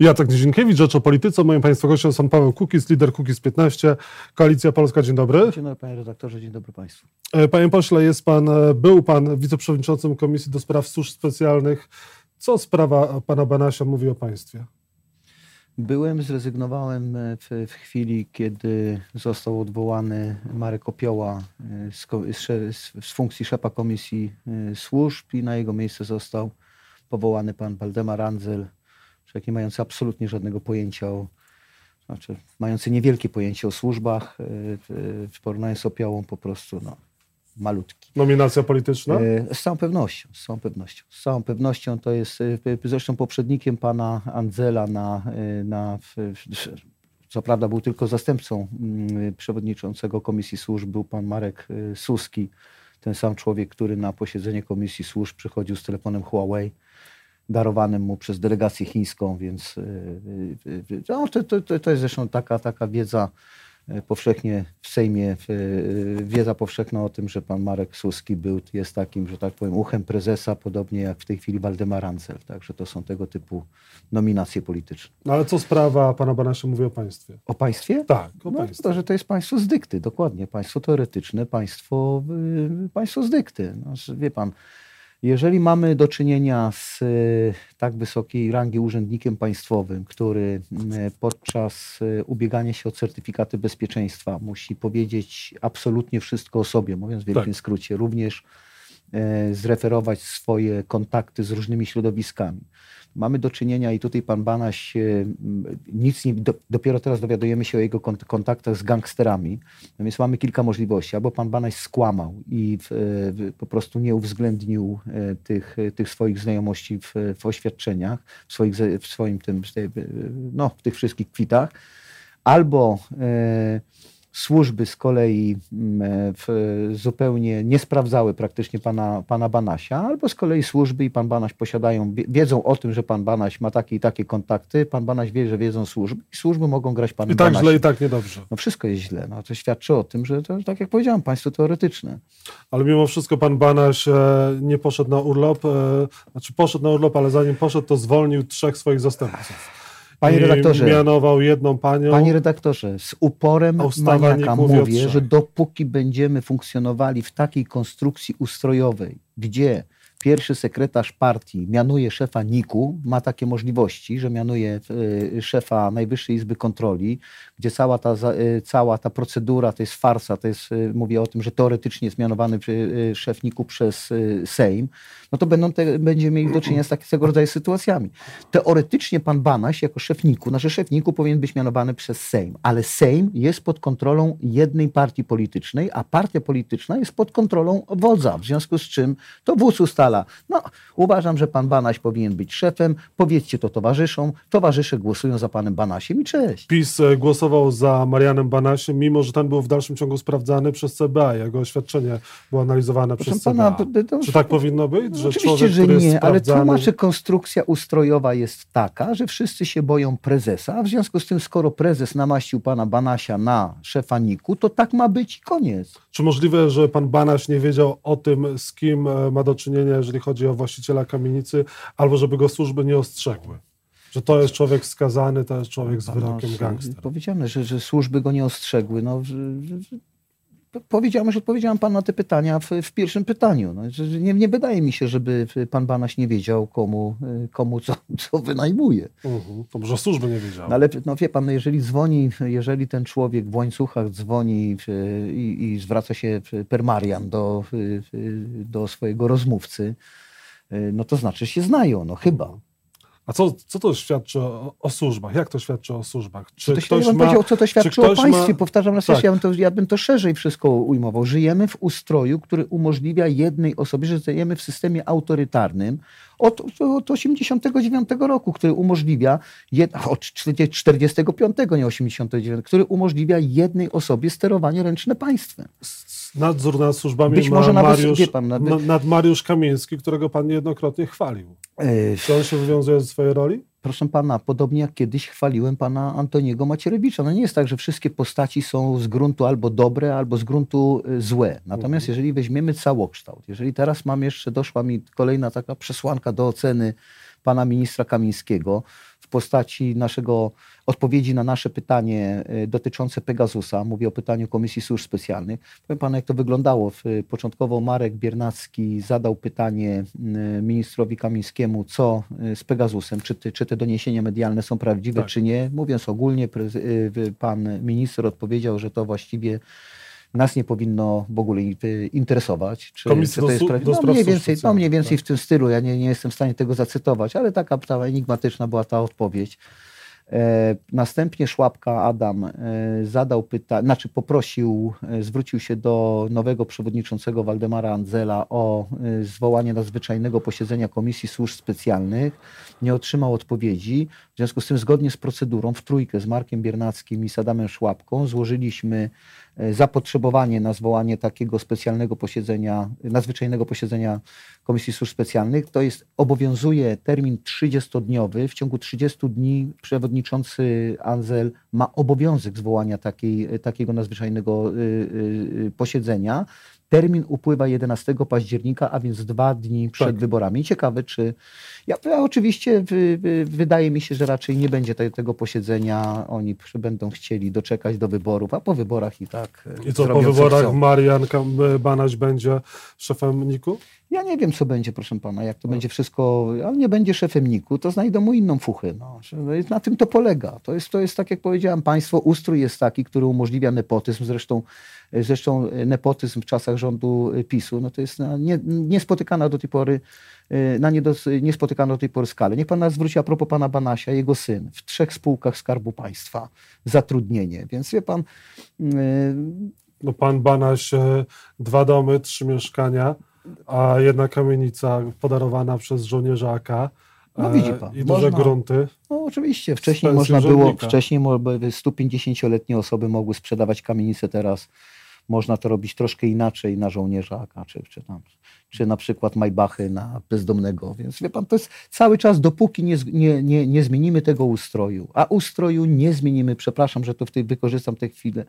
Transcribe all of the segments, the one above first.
Jacek Nizinkiewicz, Rzecz o Polityce. Moim Państwa gościem są Paweł Kukiz, lider Kukiz 15, Koalicja Polska. Dzień dobry. Dzień dobry Panie redaktorze, dzień dobry Państwu. E, panie pośle, jest pan, e, był Pan wiceprzewodniczącym Komisji do Spraw Służb Specjalnych. Co sprawa Pana Banasia mówi o Państwie? Byłem, zrezygnowałem e, w, w chwili, kiedy został odwołany Marek Opioła z, z, z funkcji szefa Komisji Służb i na jego miejsce został powołany pan Waldemar Andzel, człowiek nie mający absolutnie żadnego pojęcia o, znaczy mający niewielkie pojęcie o służbach, e, w porównaniu z Opiołą po prostu no, malutki. Nominacja polityczna? E, z całą pewnością, z całą pewnością. Z całą pewnością to jest zresztą poprzednikiem pana Andzela na, na co prawda był tylko zastępcą mm, przewodniczącego Komisji Służb, był pan Marek Suski, ten sam człowiek, który na posiedzenie Komisji Służb przychodził z telefonem Huawei darowanym mu przez delegację chińską, więc y, y, y, no, to, to, to jest zresztą taka, taka wiedza powszechnie w Sejmie, wiedza powszechna o tym, że pan Marek Suski był, jest takim, że tak powiem, uchem prezesa, podobnie jak w tej chwili Waldemar Ancel. Także to są tego typu nominacje polityczne. No ale co sprawa pana Banasza mówi o państwie? O państwie? Tak, o no, państwie. To, że to jest państwo z dykty, dokładnie. Państwo teoretyczne, państwo, państwo z dykty. No, wie pan, jeżeli mamy do czynienia z e, tak wysokiej rangi urzędnikiem państwowym, który podczas e, ubiegania się o certyfikaty bezpieczeństwa musi powiedzieć absolutnie wszystko o sobie, mówiąc w wielkim tak. skrócie, również e, zreferować swoje kontakty z różnymi środowiskami, mamy do czynienia, i tutaj pan Banaś nic nie, dopiero teraz dowiadujemy się o jego kontaktach z gangsterami, więc mamy kilka możliwości. Albo pan Banaś skłamał i w, w, po prostu nie uwzględnił e, tych, tych swoich znajomości w, w oświadczeniach, w, swoich, w swoim tym, no, w tych wszystkich kwitach, albo e, Służby z kolei mm, e, zupełnie nie sprawdzały praktycznie pana, pana Banasia, albo z kolei służby i pan Banaś posiadają, wiedzą o tym, że pan Banaś ma takie i takie kontakty, pan Banaś wie, że wiedzą służby i służby mogą grać panem I tak Banasiem. źle, i tak niedobrze. No wszystko jest źle. No, to świadczy o tym, że to, tak jak powiedziałem, państwo teoretyczne. Ale mimo wszystko pan Banaś e, nie poszedł na urlop, e, znaczy poszedł na urlop, ale zanim poszedł, to zwolnił trzech swoich zastępców. Panie redaktorze, mianował jedną panią. Panie redaktorze, z uporem maniaka mówię, że dopóki będziemy funkcjonowali w takiej konstrukcji ustrojowej, gdzie pierwszy sekretarz partii mianuje szefa NIK-u, ma takie możliwości, że mianuje e, szefa Najwyższej Izby Kontroli, gdzie cała ta, e, cała ta procedura to jest farsa, to jest, e, mówię o tym, że teoretycznie jest mianowany szef NIK-u przez Sejm, no to będą te, będziemy mieli do czynienia z takiego rodzaju sytuacjami. Teoretycznie pan Banaś jako szef NIK-u, nasz szef NIK-u powinien być mianowany przez Sejm, ale Sejm jest pod kontrolą jednej partii politycznej, a partia polityczna jest pod kontrolą wodza, w związku z czym to wódz ustala. No, uważam, że pan Banaś powinien być szefem, powiedzcie to towarzyszom, towarzysze głosują za panem Banasiem i cześć. PiS e, głosował za Marianem Banasiem, mimo że ten był w dalszym ciągu sprawdzany przez CBA, jego oświadczenie było analizowane Proszę przez pana, CBA. To, Czy tak powinno być? że Oczywiście, człowiek, że nie, ale tłumaczy, konstrukcja ustrojowa jest taka, że wszyscy się boją prezesa, a w związku z tym, skoro prezes namaścił pana Banasia na szefa NIK-u, to tak ma być i koniec. Czy możliwe, że pan Banaś nie wiedział o tym, z kim e, ma do czynienia, jeżeli chodzi o właściciela kamienicy, albo żeby go służby nie ostrzegły? Że to jest człowiek skazany, to jest człowiek z wyrokiem gangstera. Powiedziane, że, że służby go nie ostrzegły. No, powiedziałem, że odpowiedziałem pan na te pytania w, w pierwszym pytaniu. No, nie, nie, wydaje mi się, żeby pan Banaś nie wiedział, komu, komu co, co wynajmuje. Uh-huh. To może służby nie wiedziały. No, ale no, wie pan, no, jeżeli dzwoni, jeżeli ten człowiek w łańcuchach dzwoni i, i zwraca się per Marian do, do swojego rozmówcy, no to znaczy się znają, no chyba. A co, co to świadczy o, o, służbach? Jak to świadczy o służbach? Czy to ktoś ja ma, powiedział, co to świadczy o państwie. Ma... Powtarzam raz tak. jeszcze, ja bym, to, ja bym to szerzej wszystko ujmował. Żyjemy w ustroju, który umożliwia jednej osobie, że żyjemy w systemie autorytarnym od, od 89 roku, który umożliwia, jed, od 45, nie 89, który umożliwia jednej osobie sterowanie ręczne państwem nadzór nad służbami Być może nawet, Mariusz, pan, nawet... nad Mariusz Kamiński, którego pan niejednokrotnie chwalił. Czy on się wywiązuje ze swojej roli? Proszę pana, podobnie jak kiedyś chwaliłem pana Antoniego Macierewicza. No nie jest tak, że wszystkie postaci są z gruntu albo dobre, albo z gruntu y, złe. Natomiast mhm. jeżeli weźmiemy całokształt, jeżeli teraz mam jeszcze, doszła mi kolejna taka przesłanka do oceny pana ministra Kamińskiego w postaci naszego odpowiedzi na nasze pytanie e, dotyczące Pegasusa. Mówię o pytaniu Komisji Służb Specjalnych. Powiem panu, jak to wyglądało. Początkowo Marek Biernacki zadał pytanie ministrowi Kamińskiemu, co z Pegasusem, czy te, czy te doniesienia medialne są prawdziwe, tak. czy nie. Mówiąc ogólnie, pan minister odpowiedział, że to właściwie nas nie powinno w ogóle interesować. Czy, czy to jest do no, mniej więcej, no mniej więcej tak. w tym stylu, ja nie, nie jestem w stanie tego zacytować, ale taka ta enigmatyczna była ta odpowiedź. E, następnie Szłapka Adam e, zadał pytanie, znaczy poprosił, e, zwrócił się do nowego przewodniczącego Waldemara Andzela o zwołanie nadzwyczajnego posiedzenia Komisji Służb Specjalnych. Nie otrzymał odpowiedzi. W związku z tym, zgodnie z procedurą, w trójkę z Markiem Biernackim i Sadamem Szłapką złożyliśmy zapotrzebowanie na zwołanie takiego specjalnego posiedzenia, nadzwyczajnego posiedzenia Komisji Służb Specjalnych, to jest, obowiązuje termin 30-dniowy. W ciągu 30 dni przewodniczący Anzel ma obowiązek zwołania takiej, takiego nadzwyczajnego y, y, y, posiedzenia. Termin upływa 11 października, a więc dwa dni przed tak. wyborami. Ciekawe, czy. Ja, ja oczywiście wy, wy, wydaje mi się, że raczej nie będzie te, tego posiedzenia. Oni będą chcieli doczekać do wyborów, a po wyborach i tak. I co po wyborach Marian Banaś będzie szefem NIK-u? Ja nie wiem, co będzie, proszę pana, jak to no. będzie wszystko, ale nie będzie szefem NIK-u, to znajdą mu inną fuchę. No. Na tym to polega. To jest, to jest, tak jak powiedziałem państwo, ustrój jest taki, który umożliwia nepotyzm. Zresztą Zresztą nepotyzm w czasach rządu PiSu no to jest nie, niespotykana do tej pory na niedos, niespotykana do tej pory skalę. Niech pan zwróci a propos pana Banasia, jego syn w trzech spółkach Skarbu Państwa, zatrudnienie. Więc wie pan... Yy... No pan Banaś, e, dwa domy, trzy mieszkania, a jedna kamienica podarowana przez żołnierza AK. No widzi pan. I duże można, grunty. No oczywiście, wcześniej można było, wcześniej 150-letnie osoby mogły sprzedawać kamienice, teraz można to robić troszkę inaczej na żołnierza AK, czy, czy, tam, czy na przykład Maybachy na bezdomnego. Więc wie pan, to jest cały czas, dopóki nie, nie, nie, nie zmienimy tego ustroju, a ustroju nie zmienimy, przepraszam, że to w tej, wykorzystam tę chwilę,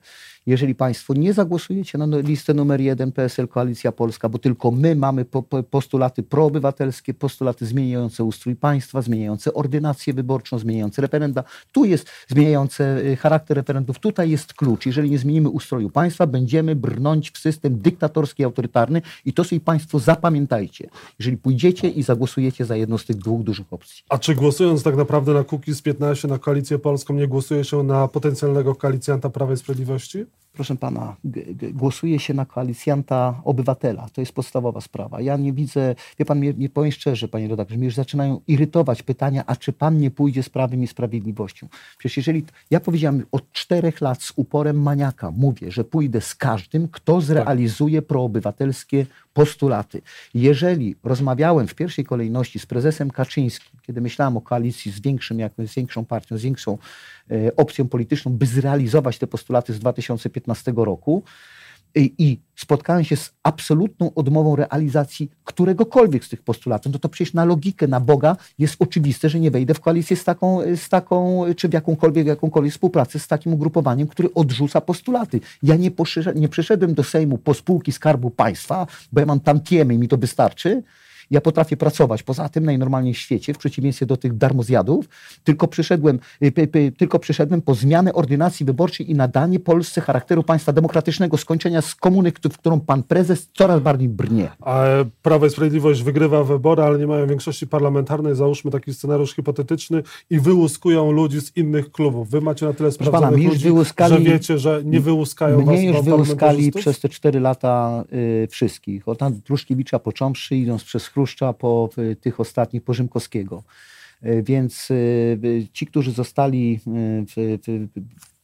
jeżeli państwo nie zagłosujecie na listę numer jeden PSL Koalicja Polska, bo tylko my mamy po, po, postulaty proobywatelskie, postulaty zmieniające ustrój państwa, zmieniające ordynację wyborczą, zmieniające referenda, tu jest zmieniające y, charakter referendów, tutaj jest klucz. Jeżeli nie zmienimy ustroju państwa, będziemy brnąć w system dyktatorski, autorytarny i to sobie Państwo zapamiętajcie, jeżeli pójdziecie i zagłosujecie za jedną z tych dwóch dużych opcji. A czy głosując tak naprawdę na Kukiz 15, na Koalicję Polską, nie głosuje się na potencjalnego koalicjanta Prawa i Sprawiedliwości? Proszę pana, głosuje się na koalicjanta obywatela. To jest podstawowa sprawa. Ja nie widzę, wie pan, nie powiem szczerze, panie redaktorze, mnie już zaczynają irytować pytania, a czy pan nie pójdzie z prawem i sprawiedliwością? Przecież jeżeli, ja powiedziałem od czterech lat z uporem maniaka, mówię, że pójdę z każdym, kto zrealizuje proobywatelskie postulaty. Jeżeli rozmawiałem w pierwszej kolejności z prezesem Kaczyńskim, kiedy myślałem o koalicji z, większym, z większą partią, z większą e, opcją polityczną, by zrealizować te postulaty z 2015 roku, i, i spotkałem się z absolutną odmową realizacji któregokolwiek z tych postulatów, no to przecież na logikę, na Boga jest oczywiste, że nie wejdę w koalicję z taką, z taką czy w jakąkolwiek, jakąkolwiek współpracę z takim ugrupowaniem, który odrzuca postulaty. Ja nie, nie przyszedłem do Sejmu po spółki Skarbu Państwa, bo ja mam tantiemy i mi to wystarczy, ja potrafię pracować poza tym najnormalniej w świecie, w przeciwieństwie do tych darmozjadów, tylko przyszedłem, y, tylko przyszedłem po zmianę ordynacji wyborczej i nadanie Polsce charakteru państwa demokratycznego, skończenia z komuny, w którą pan prezes coraz bardziej brnie. A Prawo i Sprawiedliwość wygrywa wybory, ale nie mają większości parlamentarnej, załóżmy taki scenariusz hipotetyczny i wyłuskują ludzi z innych klubów. Wy macie na tyle sprawdzonych pana, ludzi, wyłuskali, że wiecie, że nie wyłuskają mnie was już wyłuskali przez te cztery lata y, wszystkich. Od Truszkiewicza począwszy, idąc przez Chruszcza po tych ostatnich, po Rzymkowskiego. E, więc e, ci, którzy zostali e,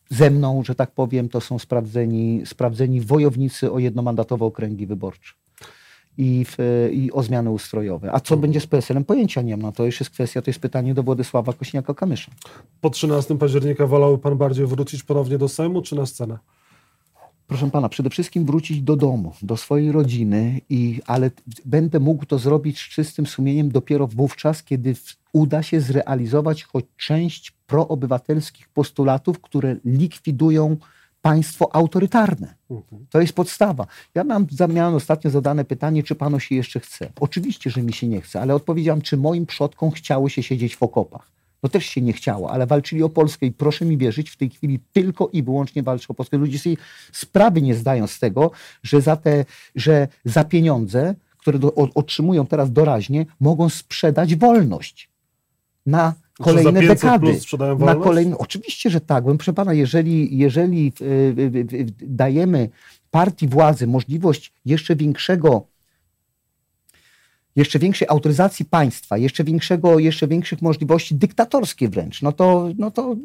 ze mną, że tak powiem, to są sprawdzeni, sprawdzeni wojownicy o jednomandatowe okręgi wyborcze. I, w, i o zmiany ustrojowe. A co mhm. będzie z PSL-em? Pojęcia nie mam. To już jest kwestia, to jest pytanie do Władysława Kośniaka-Kamysza. Po 13 października wolałby pan bardziej wrócić ponownie do Sejmu czy na scenę? Proszę pana, przede wszystkim wrócić do domu, do swojej rodziny, i, ale będę mógł to zrobić z czystym sumieniem dopiero wówczas, kiedy uda się zrealizować choć część proobywatelskich postulatów, które likwidują państwo autorytarne. To jest podstawa. Ja mam, miałem ostatnio zadane pytanie, czy panu się jeszcze chce. Oczywiście, że mi się nie chce, ale odpowiedziałam, czy moim przodkom chciało się siedzieć w okopach. No też się nie chciało, ale walczyli o Polskę i proszę mi wierzyć, w tej chwili tylko i wyłącznie walczą o Polskę. Ludzie sobie sprawy nie zdają z tego, że za te, że za pieniądze, które do, otrzymują teraz doraźnie, mogą sprzedać wolność na kolejne dekady. Na kolejne, oczywiście, że tak. Proszę pana, jeżeli, jeżeli dajemy partii władzy możliwość jeszcze większego jeszcze większej autoryzacji państwa, jeszcze większego, jeszcze większych możliwości dyktatorskie wręcz, no to, no to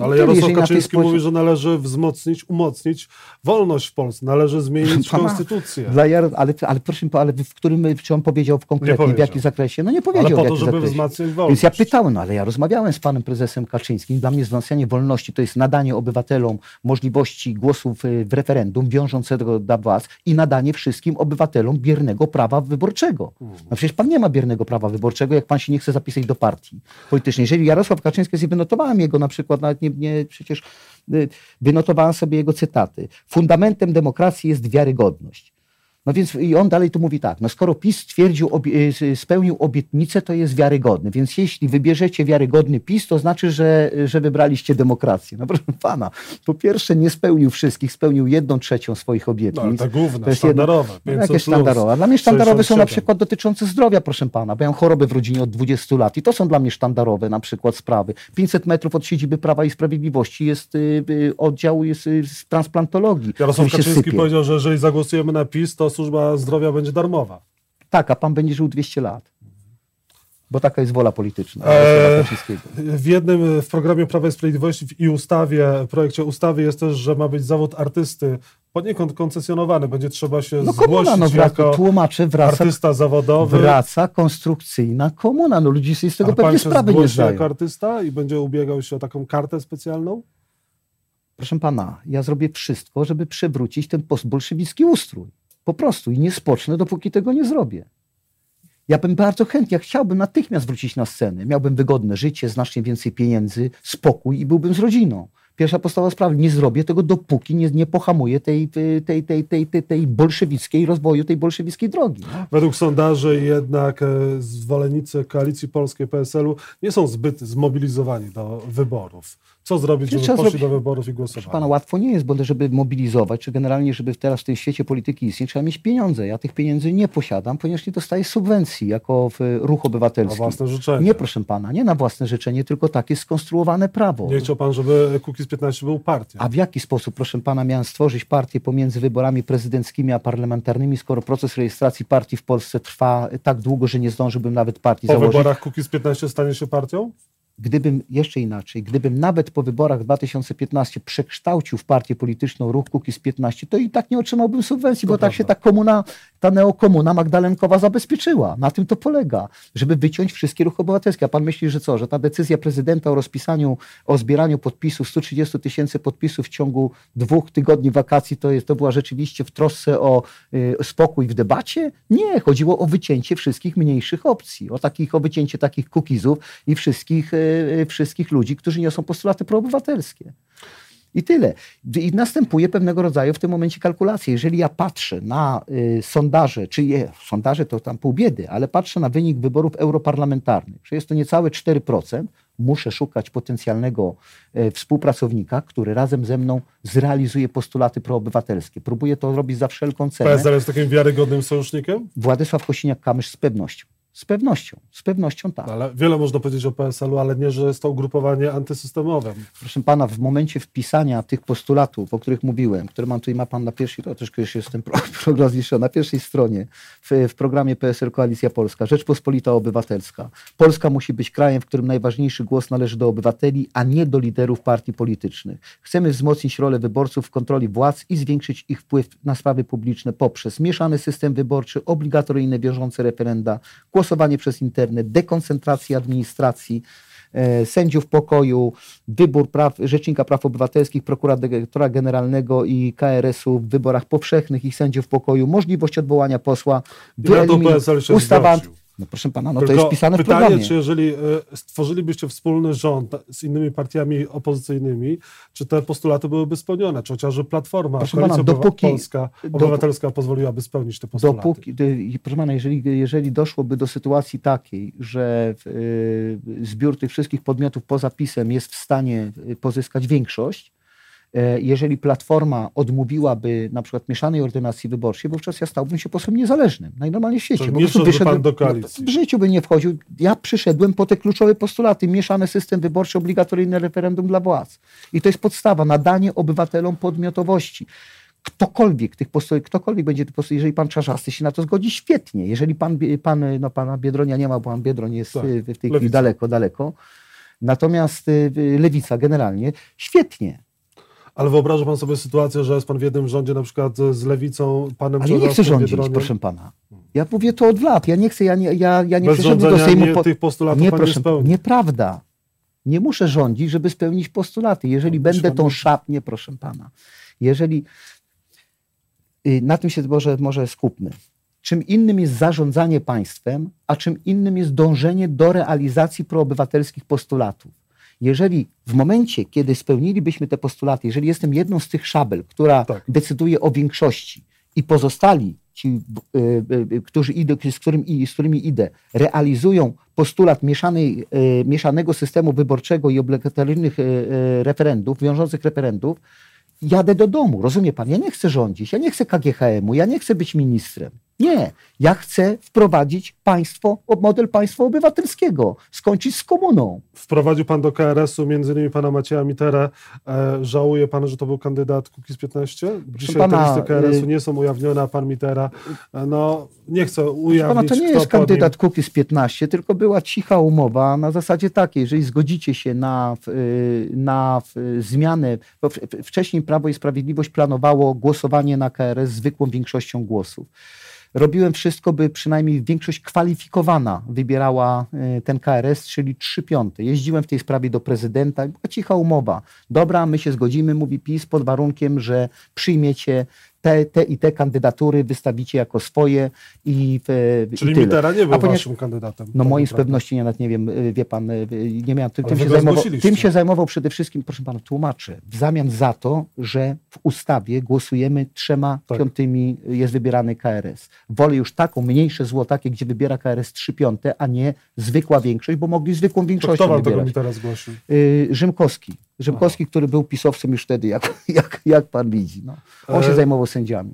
ale Jarosław Kaczyński mówi, że należy wzmocnić, umocnić wolność w Polsce, należy zmienić Pana, konstytucję. Dla Jar ale, ale proszę, ale w którym, czy on powiedział w konkretnie, w jakim zakresie? No nie powiedział ale po to, żeby zakresie. wzmacniać wolność. Więc ja pytałem, no ale ja rozmawiałem z panem prezesem Kaczyńskim. Dla mnie wzmacnianie wolności to jest nadanie obywatelom możliwości głosów y, w referendum wiążącego dla władz i nadanie wszystkim obywatelom biernego prawa wyborczego. No przecież pan nie ma biernego prawa wyborczego, jak pan się nie chce zapisać do partii politycznej. Jeżeli Jarosław Kaczyński, jest wynotowałem jego na przykład na nawet nie, nie przecież y, wynotowałem sobie jego cytaty. Fundamentem demokracji jest wiarygodność. No więc i on dalej tu mówi tak, no skoro PiS stwierdził, y, spełnił obietnicę, to jest wiarygodny. Więc jeśli wybierzecie wiarygodny PiS, to znaczy, że, że wybraliście demokrację. No proszę pana, po pierwsze nie spełnił wszystkich, spełnił jedną trzecią swoich obietnic. No, te główne, to jest sztandarowe. Jedno, no, jakie sztandarowe? Dla mnie sztandarowe są na przykład dotyczące zdrowia, proszę pana, bo ja mam choroby w rodzinie od 20 lat i to są dla mnie sztandarowe na przykład sprawy. 500 metrów od siedziby Prawa i Sprawiedliwości jest y, y, oddział jest, y, z transplantologii. Jarosław Kaczyński powiedział, że jeżeli zagłosujemy na PiS, to służba zdrowia będzie darmowa. Tak, a pan będzie żył 200 lat. Bo taka jest wola polityczna. Eee, w jednym w programie Prawa i Sprawiedliwości i ustawie, projekcie ustawy jest też, że ma być zawód artysty poniekąd koncesjonowany. Będzie trzeba się no, zgłosić komuna, no, wraca, jako tłumaczę, wraca, artysta zawodowy. Wraca konstrukcyjna komuna. No, ludzie sobie z tego A pewnie sprawy nie zdają. jako artysta i będzie ubiegał się o taką kartę specjalną? Proszę pana, ja zrobię wszystko, żeby przewrócić ten postbolszewicki ustrój. Po prostu i nie spocznę, dopóki tego nie zrobię. Ja bym bardzo chętnie, ja chciałbym natychmiast wrócić na scenę. Miałbym wygodne życie, znacznie więcej pieniędzy, spokój i byłbym z rodziną. Pierwsza podstawowa sprawa, nie zrobię tego, dopóki nie, nie pohamuję tej, tej, tej, tej, tej, tej, bolszewickiej rozwoju, tej bolszewickiej drogi. Według sondaży jednak e, zwolennicy Koalicji Polskiej PSL-u nie są zbyt zmobilizowani do wyborów. Co zrobić, żeby poszli zrobić... do wyborów i głosowali? Pana, łatwo nie jest, bo żeby mobilizować, czy generalnie, żeby teraz w tym świecie polityki istnieć, trzeba mieć pieniądze. Ja tych pieniędzy nie posiadam, ponieważ nie dostaję subwencji jako ruch obywatelski. Na własne życzenie. Nie, proszę pana, nie na własne życzenie, tylko tak jest skonstruowane prawo. Nie chciał pan, żeby Kukiz 15 był partią. A w jaki sposób, proszę pana, miałem stworzyć partię pomiędzy wyborami prezydenckimi a parlamentarnymi, skoro proces rejestracji partii w Polsce trwa tak długo, że nie zdążyłbym nawet partii po założyć? Po wyborach Kukiz 15 stanie się partią? Gdybym jeszcze inaczej, gdybym nawet po wyborach 2015 przekształcił w partię polityczną ruch Kukiz 15, to i tak nie otrzymałbym subwencji, to bo prawda. tak się ta komuna, ta neokomuna Magdalenkowa zabezpieczyła. Na tym to polega, żeby wyciąć wszystkie ruchy obywatelskie. A pan myśli, że co, że ta decyzja prezydenta o rozpisaniu, o zbieraniu podpisów, 130 tysięcy podpisów w ciągu dwóch tygodni wakacji, to, jest, to była rzeczywiście w trosce o y, spokój w debacie? Nie, chodziło o wycięcie wszystkich mniejszych opcji, o takich, o wycięcie takich kukizów i wszystkich y, wszystkich ludzi, którzy niosą postulaty proobywatelskie. I tyle. I następuje pewnego rodzaju w tym momencie kalkulacja. Jeżeli ja patrzę na y, sondaże, czy je, sondaże to tam pół biedy, ale patrzę na wynik wyborów europarlamentarnych, że jest to niecałe 4%, muszę szukać potencjalnego y, współpracownika, który razem ze mną zrealizuje postulaty proobywatelskie. Próbuję to robić za wszelką cenę. PSL jest takim wiarygodnym sojusznikiem? Władysław Kosiniak-Kamysz z pewnością. Z pewnością, z pewnością tak. Ale wiele można powiedzieć o PSL-u, ale nie, że jest to ugrupowanie antysystemowe. Proszę pana, w momencie wpisania tych postulatów, o których mówiłem, które mam tutaj, ma pan na pierwszej, to troszkę już jestem program na pierwszej stronie w, w programie PSL Koalicja Polska, Rzeczpospolita Obywatelska. Polska musi być krajem, w którym najważniejszy głos należy do obywateli, a nie do liderów partii politycznych. Chcemy wzmocnić rolę wyborców w kontroli władz i zwiększyć ich wpływ na sprawy publiczne poprzez mieszany system wyborczy, obligatoryjne wiążące referenda, głos głosowanie przez internet, dekoncentracja administracji, e, sędziów pokoju, wybór praw, Rzecznika Praw Obywatelskich, prokuratora generalnego i KRS-u w wyborach powszechnych i sędziów pokoju, możliwość odwołania posła, wyeliminować ustawa, No proszę pana, no Tylko to jest pisane w pytanie, programie. czy jeżeli e, stworzylibyście wspólny rząd z innymi partiami opozycyjnymi, czy te postulaty byłyby spełnione? Czy chociażby Platforma, proszę Koalicja pana, dopóki, Polska, Obywatelska pozwoliłaby spełnić te postulaty? Dopóki, proszę pana, jeżeli, jeżeli doszłoby do sytuacji takiej, że y, zbiór tych wszystkich podmiotów poza PiSem jest w stanie y, pozyskać większość, E, jeżeli Platforma odmówiłaby na przykład mieszanej ordynacji wyborczej, wówczas ja stałbym się posłem niezależnym. Najnormalniej w świecie. To nie wyszedłby pan do koalicji. No, w życiu by nie wchodził. Ja przyszedłem po te kluczowe postulaty. Mieszany system wyborczy, obligatoryjne referendum dla władz. I to jest podstawa. Nadanie obywatelom podmiotowości ktokolwiek tych postulatów, ktokolwiek będzie tych postulatów, jeżeli pan Czarzasty się na to zgodzi, świetnie. Jeżeli pan, pan no pana Biedronia nie ma, bo pan Biedroń jest tak, w tej chwili daleko, daleko. Natomiast y, Lewica generalnie, świetnie. Ale wyobraża pan sobie sytuację, że jest pan w jednym rządzie na przykład z lewicą, panem Ale ja nie chcę rządzić, Biedroniem. proszę pana. Ja mówię to od lat. Ja nie chcę, ja nie, ja, ja nie przyszedłem do Sejmu... Po... tych postulatów nie, proszę, nie Nieprawda. Nie muszę rządzić, żeby spełnić postulaty. Jeżeli no, będę tą szap... Nie, proszę pana. Jeżeli... Y, na tym się może, może skupmy. Czym innym jest zarządzanie państwem, a czym innym jest dążenie do realizacji proobywatelskich postulatów. Jeżeli w momencie, kiedy spełnilibyśmy te postulaty, jeżeli jestem jedną z tych szabel, która tak. decyduje o większości i pozostali ci, y, y, y, którzy idę, z, którym, z którymi idę, realizują postulat mieszanej, mieszanego systemu wyborczego i obligatoryjnych referendów, wiążących referendów, jadę do domu. Rozumie pan? Ja nie chcę rządzić, ja nie chcę KGHM-u, ja nie chcę być ministrem. Nie, ja chcę wprowadzić państwo, model państwa obywatelskiego, skończyć z komuną. Wprowadził pan do KRS-u między innymi pana Macieja Mitera. E, żałuje pan, że to był kandydat Kukiz 15? Dzisiaj pana, te listy KRS-u y- nie są ujawnione, a pan Mitera, e, no nie chce ujawnić. Pana, to nie jest kandydat Kukiz 15, tylko była cicha umowa na zasadzie takiej, jeżeli zgodzicie się na, y, na zmianę, bo wcześniej Prawo i Sprawiedliwość planowało głosowanie na KRS zwykłą większością głosów robiłem wszystko, by przynajmniej większość kwalifikowana wybierała e, ten KRS, czyli 3 piąte. Jeździłem w tej sprawie do prezydenta, była cicha umowa. Dobra, my się zgodzimy, mówi PiS, pod warunkiem, że przyjmiecie te, te i te kandydatury wystawicie jako swoje i w, Czyli i Mitera nie był A ponieważ, waszym kandydatem. No moim z pewnością nie, nawet nie wiem, y, wie pan, y, nie miałem, tym, tym się, zajmował, tym się zajmował przede wszystkim, proszę pana, tłumaczę, w zamian za to, że w ustawie głosujemy trzema tak. piątymi, jest wybierany KRS. Wolę już taką, mniejsze zło takie, gdzie wybiera KRS trzy piąte, a nie zwykła większość, bo mogli zwykłą większością to kto wybierać. tego teraz zgłosił? Y, Rzymkowski. Rzymkowski, Aha. który był pisowcem już wtedy, jak, jak, jak pan widzi. No. On się e, zajmował sędziami.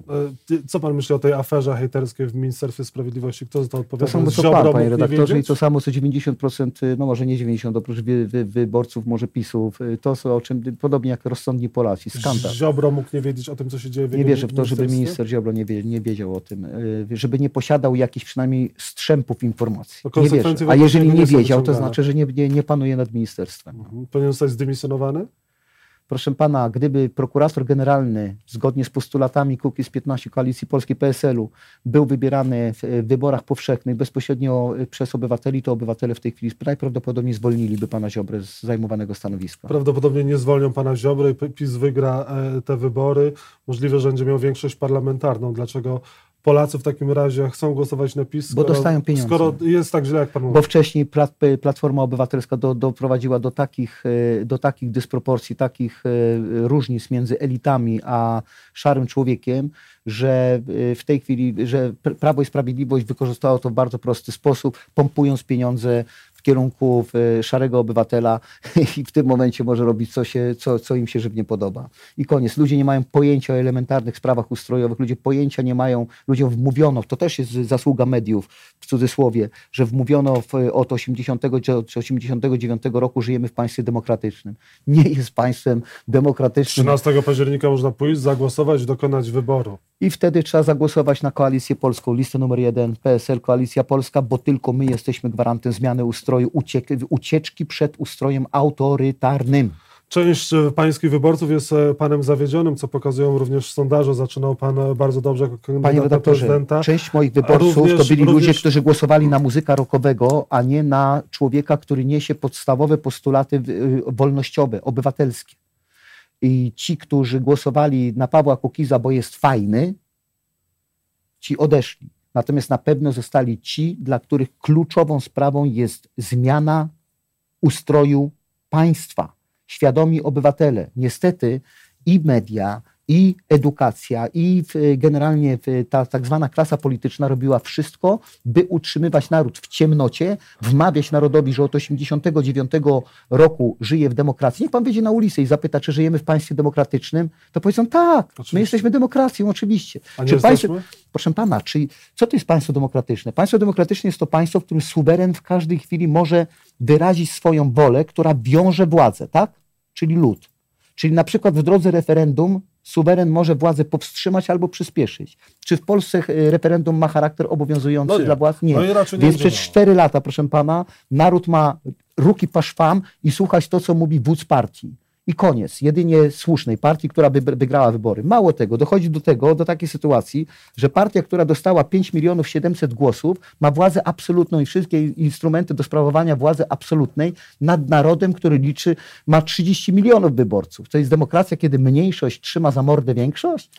E, co pan myśli o tej aferze hejterskiej w Ministerstwie Sprawiedliwości? Kto za to odpowiada? To samo co pan, panie redaktorze, i to samo co 90%, no może nie 90%, oprócz wy, wy, wyborców, może PiSów. To, co, o czym podobnie jak rozsądni Polacy. Skandal. Ziobro mógł nie wiedzieć o tym, co się dzieje w Nie wierzę w to, żeby minister Ziobro nie, wie, nie wiedział o tym. E, żeby nie posiadał jakichś przynajmniej strzępów informacji. Nie wierzę. A jeżeli nie wiedział, to znaczy, że nie, nie, nie panuje nad ministerstwem. Mhm. Powinien zostać zdymisjonowany? Proszę pana, gdyby prokurator generalny, zgodnie z postulatami Kukiz 15 Koalicji Polskiej PSL-u, był wybierany w wyborach powszechnych bezpośrednio przez obywateli, to obywatele w tej chwili najprawdopodobniej zwolniliby pana Ziobrę z zajmowanego stanowiska. Prawdopodobnie nie zwolnią pana Ziobrę i PiS wygra e, te wybory. Możliwe, że będzie miał większość parlamentarną. Dlaczego Polacy w takim razie chcą głosować na PiS, skoro, bo dostają pieniądze. Skoro jest tak źle, jak pan mówi. Bo wcześniej Platforma Obywatelska do, doprowadziła do takich, e, do takich dysproporcji, takich e, różnic między elitami a szarym człowiekiem, że w tej chwili, że Prawo i Sprawiedliwość wykorzystało to w bardzo prosty sposób, pompując pieniądze kierunku e, szarego obywatela i w tym momencie może robić co, się, co, co im się żywnie podoba. I koniec. Ludzie nie mają pojęcia o elementarnych sprawach ustrojowych, ludzie pojęcia nie mają, ludziom wmówiono, to też jest zasługa mediów, w cudzysłowie, że wmówiono w, od 80 czy 89 roku żyjemy w państwie demokratycznym. Nie jest państwem demokratycznym. 13 października można pójść, zagłosować, dokonać wyboru. I wtedy trzeba zagłosować na koalicję polską, listę numer jeden, PSL, Koalicja Polska, bo tylko my jesteśmy gwarantem zmiany ustroju, ucieczki przed ustrojem autorytarnym. Część e, pańskich wyborców jest e, panem zawiedzionym, co pokazują również sondaże. Zaczynał pan e, bardzo dobrze jako kandydat Panie redaktorze, prezydenta. Część moich wyborców również, to byli również... ludzie, którzy głosowali na muzyka rockowego, a nie na człowieka, który niesie podstawowe postulaty wolnościowe, obywatelskie. I ci, którzy głosowali na Pawła Kukiza, bo jest fajny, ci odeszli. Natomiast na pewno zostali ci, dla których kluczową sprawą jest zmiana ustroju państwa. Świadomi obywatele. Niestety i media, i edukacja, i generalnie ta tak zwana klasa polityczna robiła wszystko, by utrzymywać naród w ciemnocie, wmawiać narodowi, że od 89 roku żyje w demokracji. Niech pan wyjdzie na ulicę i zapyta, czy żyjemy w państwie demokratycznym, to powiedzą tak, oczywiście. my jesteśmy demokracją, oczywiście. A czy państwo, proszę pana, czy, co to jest państwo demokratyczne? Państwo demokratyczne jest to państwo, w którym suweren w każdej chwili może wyrazić swoją wolę, która wiąże władzę, tak? Czyli lud. Czyli na przykład w drodze referendum suweren może władzę powstrzymać albo przyspieszyć. Czy w Polsce e, referendum ma charakter obowiązujący no dla władz? Nie. No Więc przez cztery lata, proszę pana, naród ma ruki paszwam i słuchać to, co mówi wódz partii i koniec. Jedynie słusznej partii, która by wygrała wybory. Mało tego, dochodzi do tego, do takiej sytuacji, że partia, która dostała 5 milionów 700 głosów, ma władzę absolutną i wszystkie instrumenty do sprawowania władzy absolutnej nad narodem, który liczy, ma 30 milionów wyborców. To jest demokracja, kiedy mniejszość trzyma za mordę większość?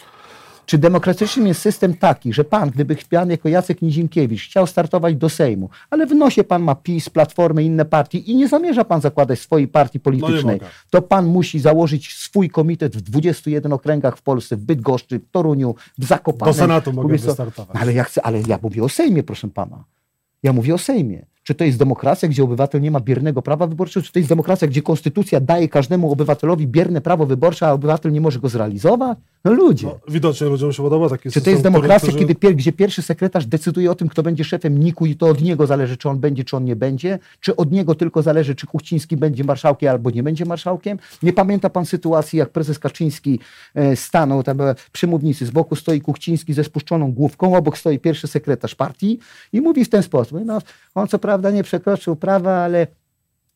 Czy demokratycznym jest system taki, że pan, gdyby pan jako Jacek Nizinkiewicz chciał startować do Sejmu, ale w nosie pan ma PiS, Platformę i inne partie i nie zamierza pan zakładać swojej partii politycznej, no to pan musi założyć swój komitet w 21 okręgach w Polsce, w Bydgoszczy, w Toruniu, w Zakopanem. Do Senatu mogę wystartować. Ale ja chcę, ale ja mówię o Sejmie, proszę pana. Ja mówię o Sejmie. Czy to jest demokracja, gdzie obywatel nie ma biernego prawa wyborczego? Czy to jest demokracja, gdzie konstytucja daje każdemu obywatelowi bierne prawo wyborcze, a obywatel nie może go zrealizować? No ludzie. No, widocznie ludziom się podoba taki Czy to jest demokracja, którzy... kiedy gdzie pierwszy sekretarz decyduje o tym, kto będzie szefem NIK-u i to od niego zależy, czy on będzie, czy on nie będzie? Czy od niego tylko zależy, czy Kuchciński będzie marszałkiem albo nie będzie marszałkiem? Nie pamięta pan sytuacji, jak prezes Kaczyński e, stanął, tam przy mównicy, z boku stoi Kuchciński ze spuszczoną główką, obok stoi pierwszy sekretarz partii i mówi w ten sposób. No, on co prawda nie przekroczył prawa, ale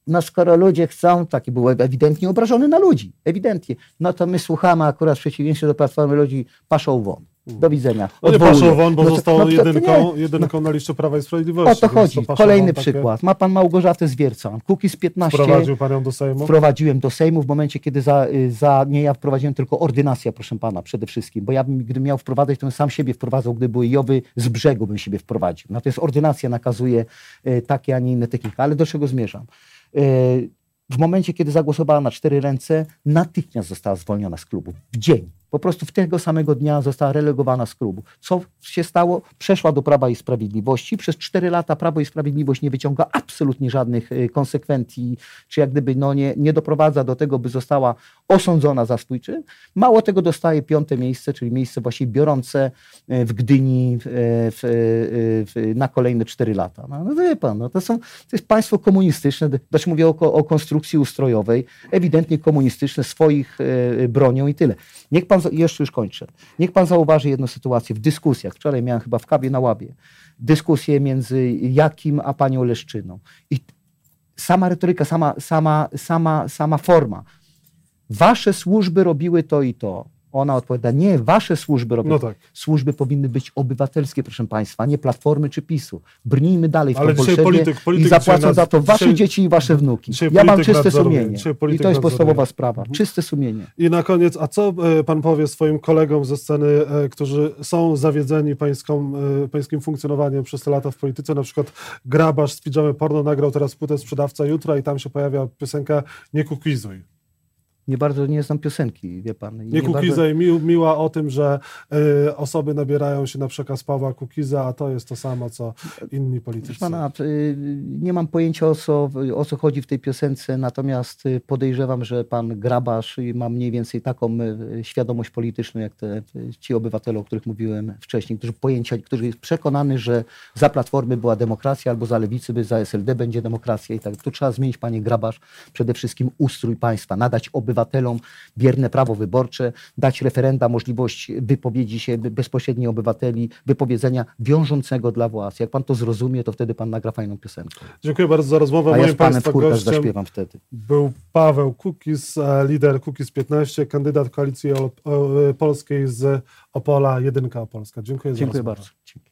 no skoro ludzie chcą, taki był ewidentnie obrażony na ludzi, ewidentnie, no to my słuchamy akurat w przeciwieństwie do Platformy ludzi paszą won. Do widzenia. No nie paszą won, bo no został no, jedynką, jedynką na liście Prawa i Sprawiedliwości. O to chodzi. To Kolejny przykład. Takie... Ma pan Małgorzatę Zwiercan. Kukiz 15. Wprowadził pan ją do Sejmu? Wprowadziłem do Sejmu w momencie, kiedy za, za nie ja wprowadziłem, tylko ordynacja, proszę pana, przede wszystkim. Bo ja bym, gdybym miał wprowadzać, to bym sam siebie wprowadzał, gdyby były Jowy z brzegu bym siebie wprowadził. Natomiast ordynacja nakazuje y, takie, a nie inne techniki. Ale do czego zmierzam? E, w momencie, kiedy zagłosowała na cztery ręce, natychmiast została zwolniona z klubu. W dzień. Po prostu w tego samego dnia została relegowana z klubu. Co się stało? Przeszła do Prawa i Sprawiedliwości. Przez cztery lata Prawo i Sprawiedliwość nie wyciąga absolutnie żadnych y, konsekwencji, czy jak gdyby no nie, nie doprowadza do tego, by została osądzona za swój czyn. Mało tego dostaje piąte miejsce, czyli miejsce właściwie biorące y, w Gdyni w, w, w, na kolejne cztery lata. No, no wie pan, no to, są, to jest państwo komunistyczne, znaczy mówię o, o konstrukcji ustrojowej, ewidentnie komunistyczne, swoich y, bronią i tyle. Niech pan, jeszcze już kończę, niech pan zauważy jedną sytuację w dyskusjach. Wczoraj miałem chyba w kawie na łabie dyskusję między Jakim a panią Leszczyną. I sama retoryka, sama, sama, sama, sama forma. Wasze służby robiły to i to. Ona odpowiada, nie, wasze służby robią. No tak. Służby powinny być obywatelskie, proszę państwa, nie platformy czy PiSu. Brnijmy dalej w Ale tą polityk, polityk i zapłacą za to wasze dzisiaj, dzieci i wasze wnuki. Ja mam czyste sumienie. I to jest podstawowa sprawa. Mhm. Czyste sumienie. I na koniec, a co e, pan powie swoim kolegom ze sceny, e, którzy są zawiedzeni pańską, e, pańskim funkcjonowaniem przez te lata w polityce? Na przykład Grabasz z Pijamy Porno nagrał teraz płytę Sprzedawca Jutra i tam się pojawia piosenka Nie kukizuj nie bardzo nie znam piosenki, wie pan. nie, nie Kukiza bardzo... i mi, miła o tym, że y, osoby nabierają się na przekaz Pawła Kukiza, a to jest to samo, co inni politycy. Pana, y, nie mam pojęcia o co, o co chodzi w tej piosence, natomiast y, podejrzewam, że pan Grabasz ma mniej więcej taką y, świadomość polityczną, jak te, ci obywatele, o których mówiłem wcześniej, którzy pojęcia, którzy jest przekonany, że za Platformy była demokracja, albo za Lewicy, by za SLD będzie demokracja i tak. Tu trzeba zmienić, panie Grabasz, przede wszystkim ustrój państwa, nadać obywatelom obywatelom bierne prawo wyborcze, dać referenda możliwość wypowiedzi się bezpośredniej obywateli, wypowiedzenia wiążącego dla władz. Jak pan to zrozumie, to wtedy pan nagra fajną piosenkę. Dziękuję bardzo za rozmowę. A ja z panem w zaśpiewam wtedy. Był Paweł Kukis, lider Kukis 15, kandydat Koalicji Polskiej z Opola, jedynka Opolska. Dziękuję, Dziękuję bardzo. Dzięki.